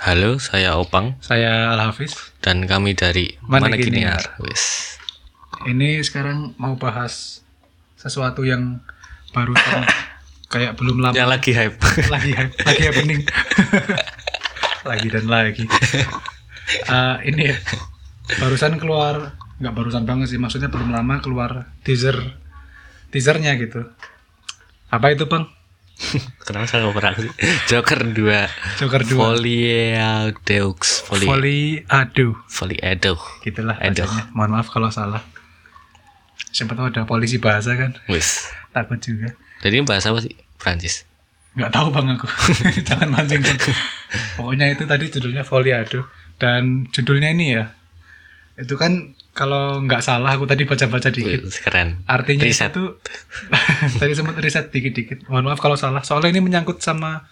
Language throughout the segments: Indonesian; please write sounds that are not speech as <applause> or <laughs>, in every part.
Halo, saya Opang Saya Al Hafiz. dan kami dari Mana Mana Gini? Giniar. Wis. Ini sekarang mau bahas sesuatu yang barusan <coughs> kayak belum lama Yang lagi hype. lagi hype, lagi happening. <coughs> lagi dan lagi. Eh, ini ya, barusan keluar nggak barusan banget sih maksudnya belum lama keluar teaser teasernya gitu. Apa itu bang? <laughs> Kenapa saya ngobrol sih? Joker 2 Joker 2 Folie Deux Folie Volley Ado Folie Edo gitulah. Mohon maaf kalau salah. Siapa tahu ada polisi bahasa kan? Wis. Takut juga. Jadi bahasa apa sih? Prancis. nggak tahu bang aku <laughs> jangan mancing pokoknya itu tadi judulnya Foliado dan judulnya ini ya itu kan kalau nggak salah aku tadi baca-baca dikit keren. artinya Riset. itu <laughs> tadi sempat riset dikit-dikit mohon maaf kalau salah soalnya ini menyangkut sama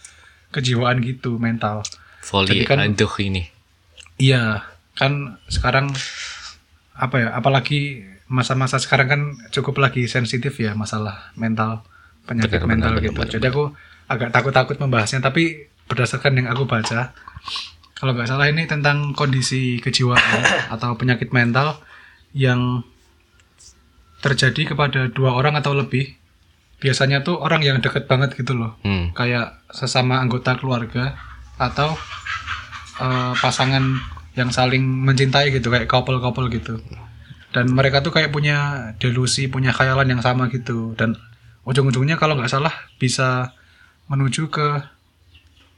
kejiwaan gitu mental Folie Jadi kan- Edo ini. iya kan sekarang apa ya apalagi masa-masa sekarang kan cukup lagi sensitif ya masalah mental penyakit Benar, mental benar, gitu benar, jadi aku agak takut-takut membahasnya tapi berdasarkan yang aku baca kalau nggak salah ini tentang kondisi kejiwaan <coughs> atau penyakit mental yang terjadi kepada dua orang atau lebih biasanya tuh orang yang deket banget gitu loh Hmm. kayak sesama anggota keluarga atau eh, pasangan yang saling mencintai gitu kayak couple-couple gitu dan mereka tuh kayak punya delusi punya khayalan yang sama gitu dan ujung-ujungnya kalau nggak salah bisa menuju ke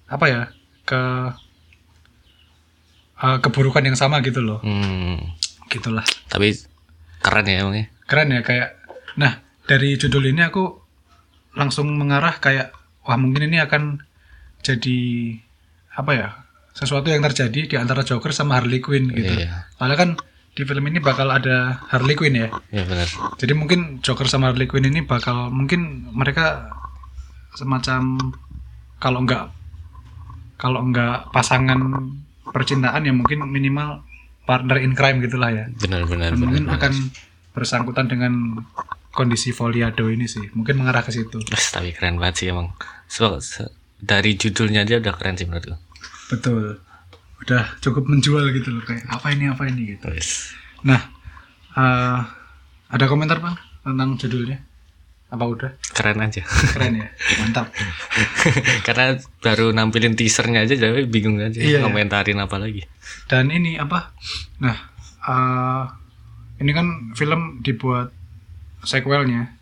apa ya ke eh, keburukan yang sama gitu loh Hmm. Gitulah Tapi keren ya emangnya. keren ya kayak nah dari judul ini aku langsung mengarah kayak wah mungkin ini akan jadi apa ya sesuatu yang terjadi di antara Joker sama Harley Quinn gitu Iya. soalnya kan di film ini bakal ada Harley Quinn ya Iya benar. jadi mungkin Joker sama Harley Quinn ini bakal mungkin mereka semacam kalau enggak kalau enggak pasangan percintaan ya mungkin minimal partner in crime gitulah ya Benar benar dan benar. mungkin benar. akan bersangkutan dengan kondisi Foliado ini sih mungkin mengarah ke situ tapi keren banget sih emang. So, se- dari judulnya aja udah keren sih menurutku. betul udah cukup menjual gitu loh kayak apa ini apa ini gitu Wes. nah eh, ada komentar bang tentang judulnya apa udah Keren aja. keren ya mantap <laughs> Karena baru nampilin teasernya aja jadi bingung aja Iya. ngomentarin apa lagi. dan ini apa nah eh, ini kan film dibuat sequelnya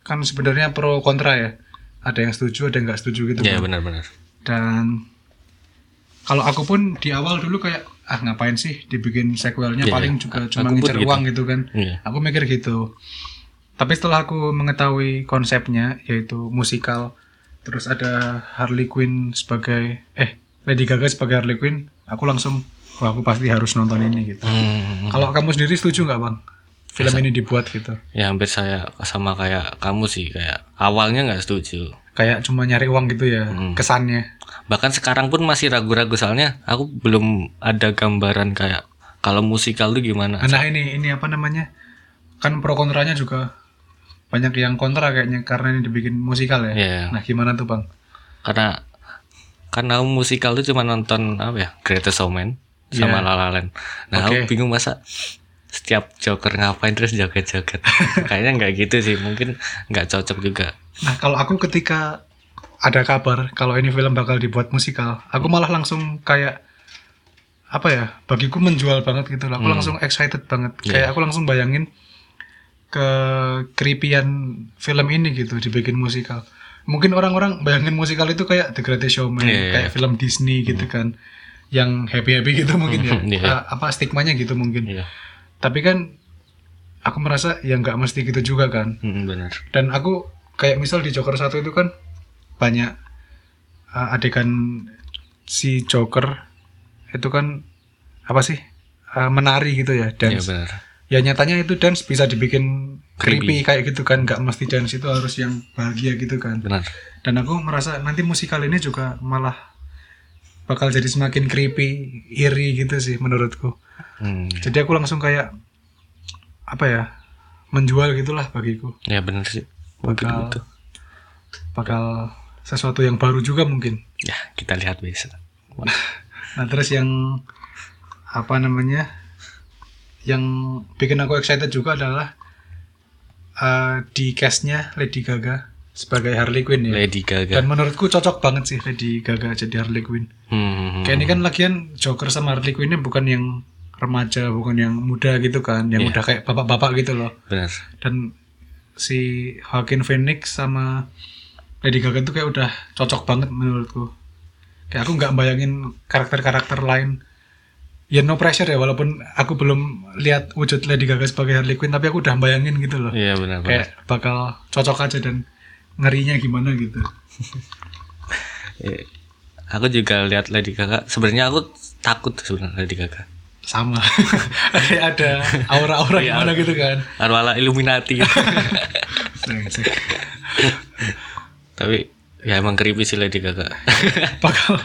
kan sebenarnya pro kontra ya ada yang setuju ada yang nggak setuju gitu Ya Bang. benar-benar. dan kalau aku pun di awal dulu kayak ah ngapain sih dibikin sequelnya Iya, paling juga cuma ngincer gitu. uang gitu kan Iya. aku mikir gitu tapi setelah aku mengetahui konsepnya yaitu musikal terus ada Harley Quinn sebagai eh Lady Gaga sebagai Harley Quinn aku langsung wah aku pasti harus nonton ini gitu Hmm. kalau kamu sendiri setuju nggak bang film ini dibuat gitu Ya hampir saya sama kayak kamu sih kayak awalnya nggak setuju. kayak cuma nyari uang gitu ya Hmm. kesannya Bahkan sekarang pun masih ragu-ragu soalnya aku belum ada gambaran kayak kalau musikal tuh gimana. Nah ini ini apa namanya? Kan pro kontranya juga banyak yang kontra kayaknya karena ini dibikin musikal ya. Iya. Nah gimana tuh bang? Karena karena aku musikal tuh cuma nonton apa ya Greatest Showman sama Iya. La La Land. Nah aku Oke. bingung masa setiap Joker ngapain terus joget-joget. <laughs> Kayaknya nggak gitu sih, mungkin nggak cocok juga. Nah kalau aku ketika ada kabar kalau ini film bakal dibuat musikal, aku malah langsung kayak apa ya? Bagiku menjual banget gitu. Aku langsung excited banget. Iya. Kayak aku langsung bayangin ke creepyan film ini gitu dibikin musikal. Mungkin orang-orang bayangin musikal itu kayak The Greatest Showman, Iya, iya. kayak film Disney gitu kan, yang happy happy gitu mungkin ya. <laughs> Iya. Ah, apa stigmanya gitu mungkin. Iya, Tapi kan aku merasa ya nggak mesti gitu juga kan. Hmm, benar. Dan aku kayak misal di Joker satu itu kan banyak uh, adegan si Joker itu kan apa sih uh, menari gitu ya Iya dance. benar. Ya nyatanya itu dance bisa dibikin Creepy. creepy, kayak gitu kan, nggak mesti dance itu harus yang bahagia gitu kan. Benar. Dan aku merasa nanti musikal ini juga malah bakal jadi semakin creepy, iri gitu sih menurutku. Hmm. Jadi aku langsung kayak apa ya menjual gitulah bagiku. Ya benar sih. Mungkin Bakal gitu. bakal sesuatu yang baru juga mungkin. Ya, kita lihat besok. Nah terus yang apa namanya yang bikin aku excited juga adalah eh, di castnya Lady Gaga sebagai Harley Quinn ya. Lady Gaga. Dan menurutku cocok banget sih Lady Gaga jadi Harley Quinn. Hmm. Kayak ini kan lagian Joker sama Harley Quinn ini bukan yang remaja, bukan yang muda gitu kan, yang Iya. udah kayak bapak-bapak gitu loh. Benar. Dan si Joaquin Phoenix sama Lady Gaga tuh kayak udah cocok banget menurutku. Kayak aku nggak bayangin karakter-karakter lain. Ya no pressure ya walaupun aku belum lihat wujud Lady Gaga sebagai Harley Quinn tapi aku udah bayangin gitu loh. Iya benar benar. Kayak bakal cocok aja dan ngerinya gimana gitu. <laughs> Eh, Aku juga lihat Lady Gaga. Sebenarnya aku takut sebenarnya Lady Gaga. Sama. <laughs> kayak ada aura-aura Iya. gimana gitu kan. Arwala Illuminati. <laughs> Brengsek. Tapi ya emang creepy sih Lady Gaga. bakal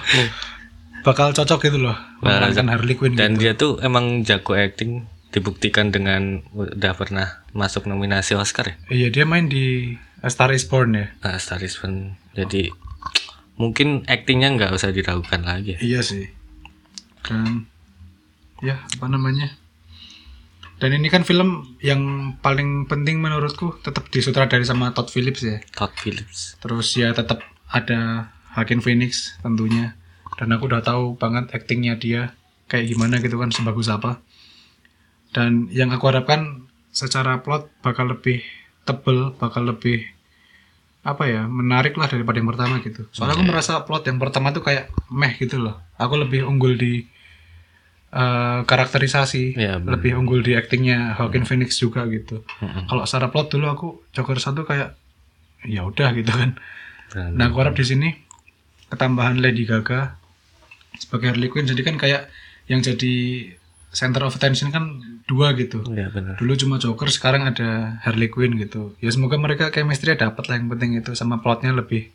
bakal cocok gitu loh memerankan Harley Quinn Dan gitu. dia tuh emang jago acting dibuktikan dengan udah pernah masuk nominasi Oscar ya. Iya dia main di A Star Is Born ya. Nah, Star is Born. Jadi mungkin actingnya nggak usah diragukan lagi. ya. Iya sih. Dan ya apa namanya? Dan ini kan film yang paling penting menurutku tetap disutradari sama Todd Phillips ya. Todd Phillips. Terus ya tetap ada Joaquin Phoenix tentunya. Dan aku udah tahu banget aktingnya dia kayak gimana gitu kan sebagus apa. Dan yang aku harapkan secara plot bakal lebih tebel, bakal lebih apa ya menarik lah daripada yang pertama gitu. Soalnya aku merasa plot yang pertama tuh kayak meh gitu loh. Aku lebih unggul di eh, karakterisasi, bener. lebih unggul di aktingnya Joaquin Phoenix juga gitu. Kalau secara plot dulu aku Joker satu kayak ya udah gitu kan. Nah, aku harap di sini ketambahan Lady Gaga sebagai Harley Quinn jadi kan kayak yang jadi center of attention kan dua gitu. Iya benar. Dulu cuma Joker, sekarang ada Harley Quinn gitu. Ya semoga mereka chemistry dapat lah yang penting itu sama plotnya lebih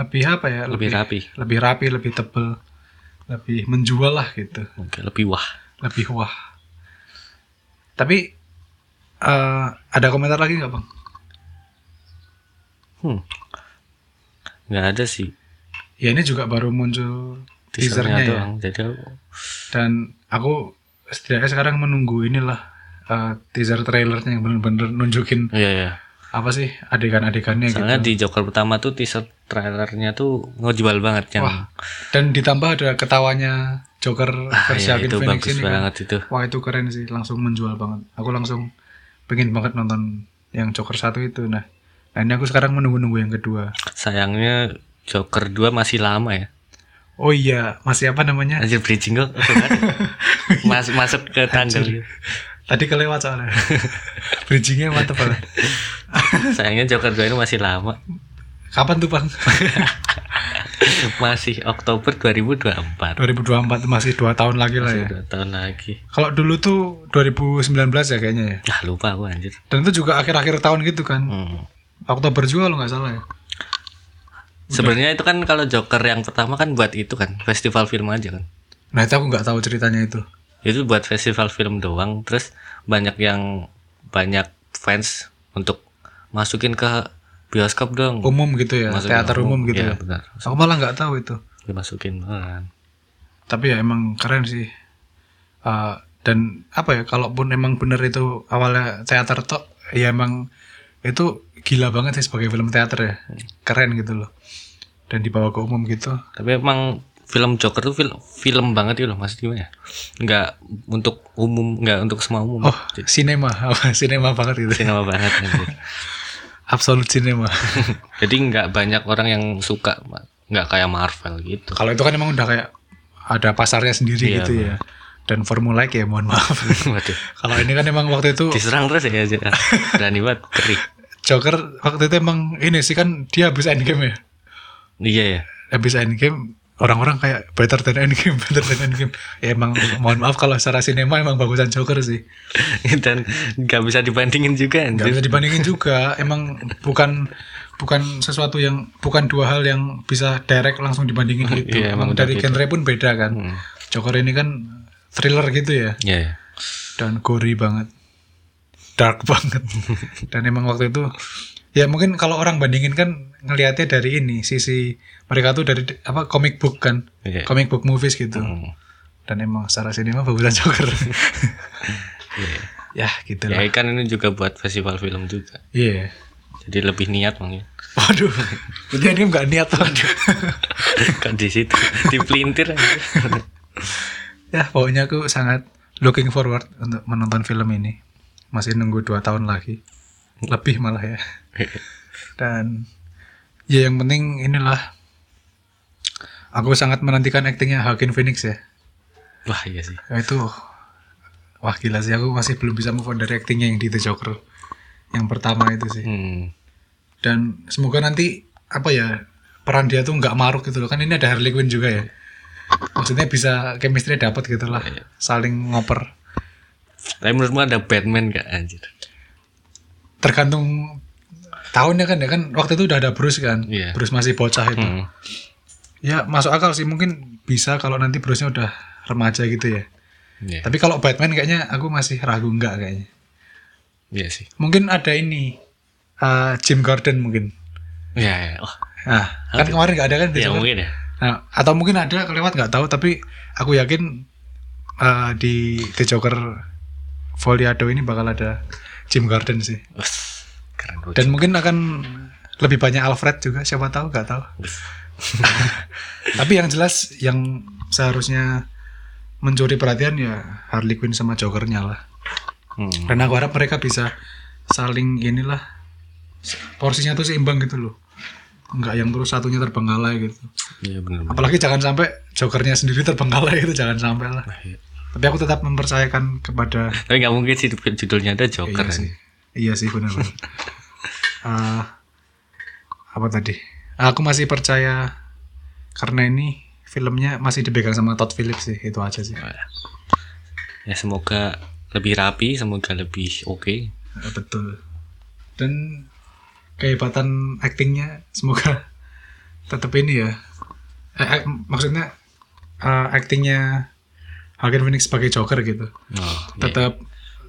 lebih apa ya? Lebih rapi. lebih rapi, lebih tebel, lebih menjual lah gitu, Oke, lebih wah. lebih wah. Tapi eh, ada komentar lagi nggak bang? Hmm. Nggak ada sih Ya ini juga baru muncul teasernya teasernya ya. doang. Jadi aku dan aku setidaknya sekarang menunggu inilah uh, teaser trailernya yang bener-bener nunjukin Iya ya. apa sih adegan-adegannya gitu Soalnya di Joker pertama tuh teaser trailernya tuh ngejual banget yang wah dan ditambah ada ketawanya Joker ah, versi ya, Joaquin itu Phoenix bagus ini kan. banget itu. wah itu keren sih langsung menjual banget aku langsung pengen banget nonton yang Joker satu itu nah nah ini aku sekarang menunggu-nunggu yang kedua Sayangnya Joker 2 masih lama ya. Oh iya masih apa namanya Anjir bridging kok <laughs> Mas, masuk ke tanggal tadi kelewat soalnya <laughs> bridgingnya mantep banget <laughs> Sayangnya Joker 2 ini masih lama. kapan tuh bang Masih Oktober 2024. 2024 masih dua tahun lagi lah ya Dua tahun lagi. Kalau dulu tuh 2019 ya kayaknya ya. Ah lupa aku anjir. Dan itu juga akhir-akhir tahun gitu kan. Hmm. Oktober juga kalau nggak salah ya. Sebenarnya itu kan kalau Joker yang pertama kan buat itu kan festival film aja kan. Nah itu aku nggak tahu ceritanya itu. Itu buat festival film doang. Terus banyak yang banyak fans untuk masukin ke bioskop dong. Umum gitu ya, Masukin teater umum gitu Iya, ya. benar. Aku malah nggak tahu itu. Dimasukin kan. Tapi ya emang keren sih. Uh, dan apa ya, kalaupun emang bener itu awalnya teater tok, ya emang itu gila banget sih sebagai film teater ya. Keren gitu loh. Dan dibawa ke umum gitu. Tapi emang film Joker tuh film film banget ya loh maksud gimana? Nggak untuk umum, nggak untuk semua umum. Oh, sinema, <laughs> apa sinema banget gitu. Sinema banget <laughs> anjir. Absolut sinema. <laughs> Jadi nggak banyak orang yang suka, nggak kayak Marvel gitu. Kalau itu kan emang udah kayak ada pasarnya sendiri Iya, gitu ya. Dan formula ya mohon maaf. <laughs> Waduh, Kalau ini kan emang waktu itu diserang terus ya, berani banget, keri. Joker waktu itu emang ini sih kan dia habis endgame ya. Iya ya. Habis endgame orang-orang kayak better than endgame, <laughs> better than endgame. Ya emang mohon maaf kalau secara sinema emang bagusan Joker sih. <laughs> Dan nggak bisa dibandingin juga. Gak anjir. bisa dibandingin juga. Emang bukan bukan sesuatu yang bukan dua hal yang bisa direct langsung dibandingin gitu. Iya, emang dari beda. genre pun beda kan. Hmm. Joker ini kan thriller gitu ya. Iya. ya. dan gory banget dark <laughs> banget dan emang waktu itu ya mungkin kalau orang bandingin kan ngelihatnya dari ini sisi mereka tuh dari apa comic book kan Iya. comic book movies gitu Hmm. dan emang secara sinema bagusan <laughs> Joker Iya. ya gitu Ya lah kan ini juga buat festival film juga. iya Jadi lebih niat mungkin. waduh berarti ini nggak niat waduh <laughs> kan di situ dipelintir aja. Ya pokoknya aku sangat looking forward untuk menonton film ini. Masih nunggu dua tahun lagi. Lebih malah ya. <laughs> Dan ya yang penting inilah aku sangat menantikan aktingnya Joaquin Phoenix ya. Wah iya sih. Itu wah gila sih. Aku masih belum bisa move on dari aktingnya yang di The Joker. Yang pertama itu sih. Hmm. dan semoga nanti apa ya peran dia tuh nggak maruk gitu loh. Kan ini ada Harley Quinn juga ya maksudnya bisa chemistry dapat gitu lah saling ngoper Tapi menurutmu ada Batman gak anjir? tergantung tahunnya kan ya kan waktu itu udah ada Bruce kan Iya. Bruce masih bocah itu Hmm. ya masuk akal sih mungkin bisa kalau nanti Bruce-nya udah remaja gitu ya Iya. tapi kalau Batman kayaknya aku masih ragu nggak kayaknya Iya sih. mungkin ada ini eh, Jim Gordon mungkin Iya, iya. Oh, nah kan kemarin nggak ada kan ya Joker? mungkin ya. Nah, atau mungkin ada kelewat nggak tahu tapi aku yakin eh, di The Joker Foliado ini bakal ada Jim Gordon sih. Keren dan mungkin akan lebih banyak Alfred juga siapa tahu nggak tahu. <laughs> Tapi yang jelas yang seharusnya mencuri perhatian ya Harley Quinn sama Jokernya lah. Hmm. dan aku harap mereka bisa saling inilah porsinya tuh seimbang gitu loh nggak yang terus satunya terbengkalai gitu Iya benar. apalagi jangan sampai Jokernya sendiri terbengkalai itu jangan sampai lah Iya. tapi aku tetap mempercayakan kepada Tapi nggak mungkin sih judulnya ada Joker. iya sih kan? iya sih benar Eh, apa tadi aku masih percaya karena ini filmnya masih dipegang sama Todd Phillips sih itu aja sih Ya semoga lebih rapi, semoga lebih oke. Eh, betul dan kehebatan aktingnya semoga tetap ini ya eh, eh, maksudnya eh, aktingnya Joaquin Phoenix sebagai Joker gitu Oh, iya. tetap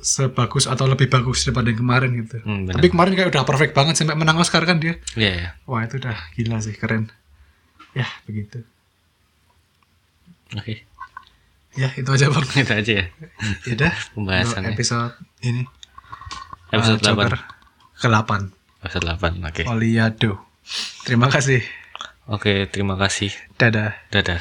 sebagus atau lebih bagus daripada yang kemarin gitu Hmm, tapi kemarin kayak udah perfect banget sampai menang Oscar kan dia Iya, iya. wah itu udah gila sih keren ya begitu Oke. ya itu aja bang <laughs> Itu aja ya. ya udah Pembahasannya. untuk episode ini Episode eh, Joker 8. ke 8 Episode 8. Oke. Oliado terima kasih Oke, terima kasih. dadah Dadah.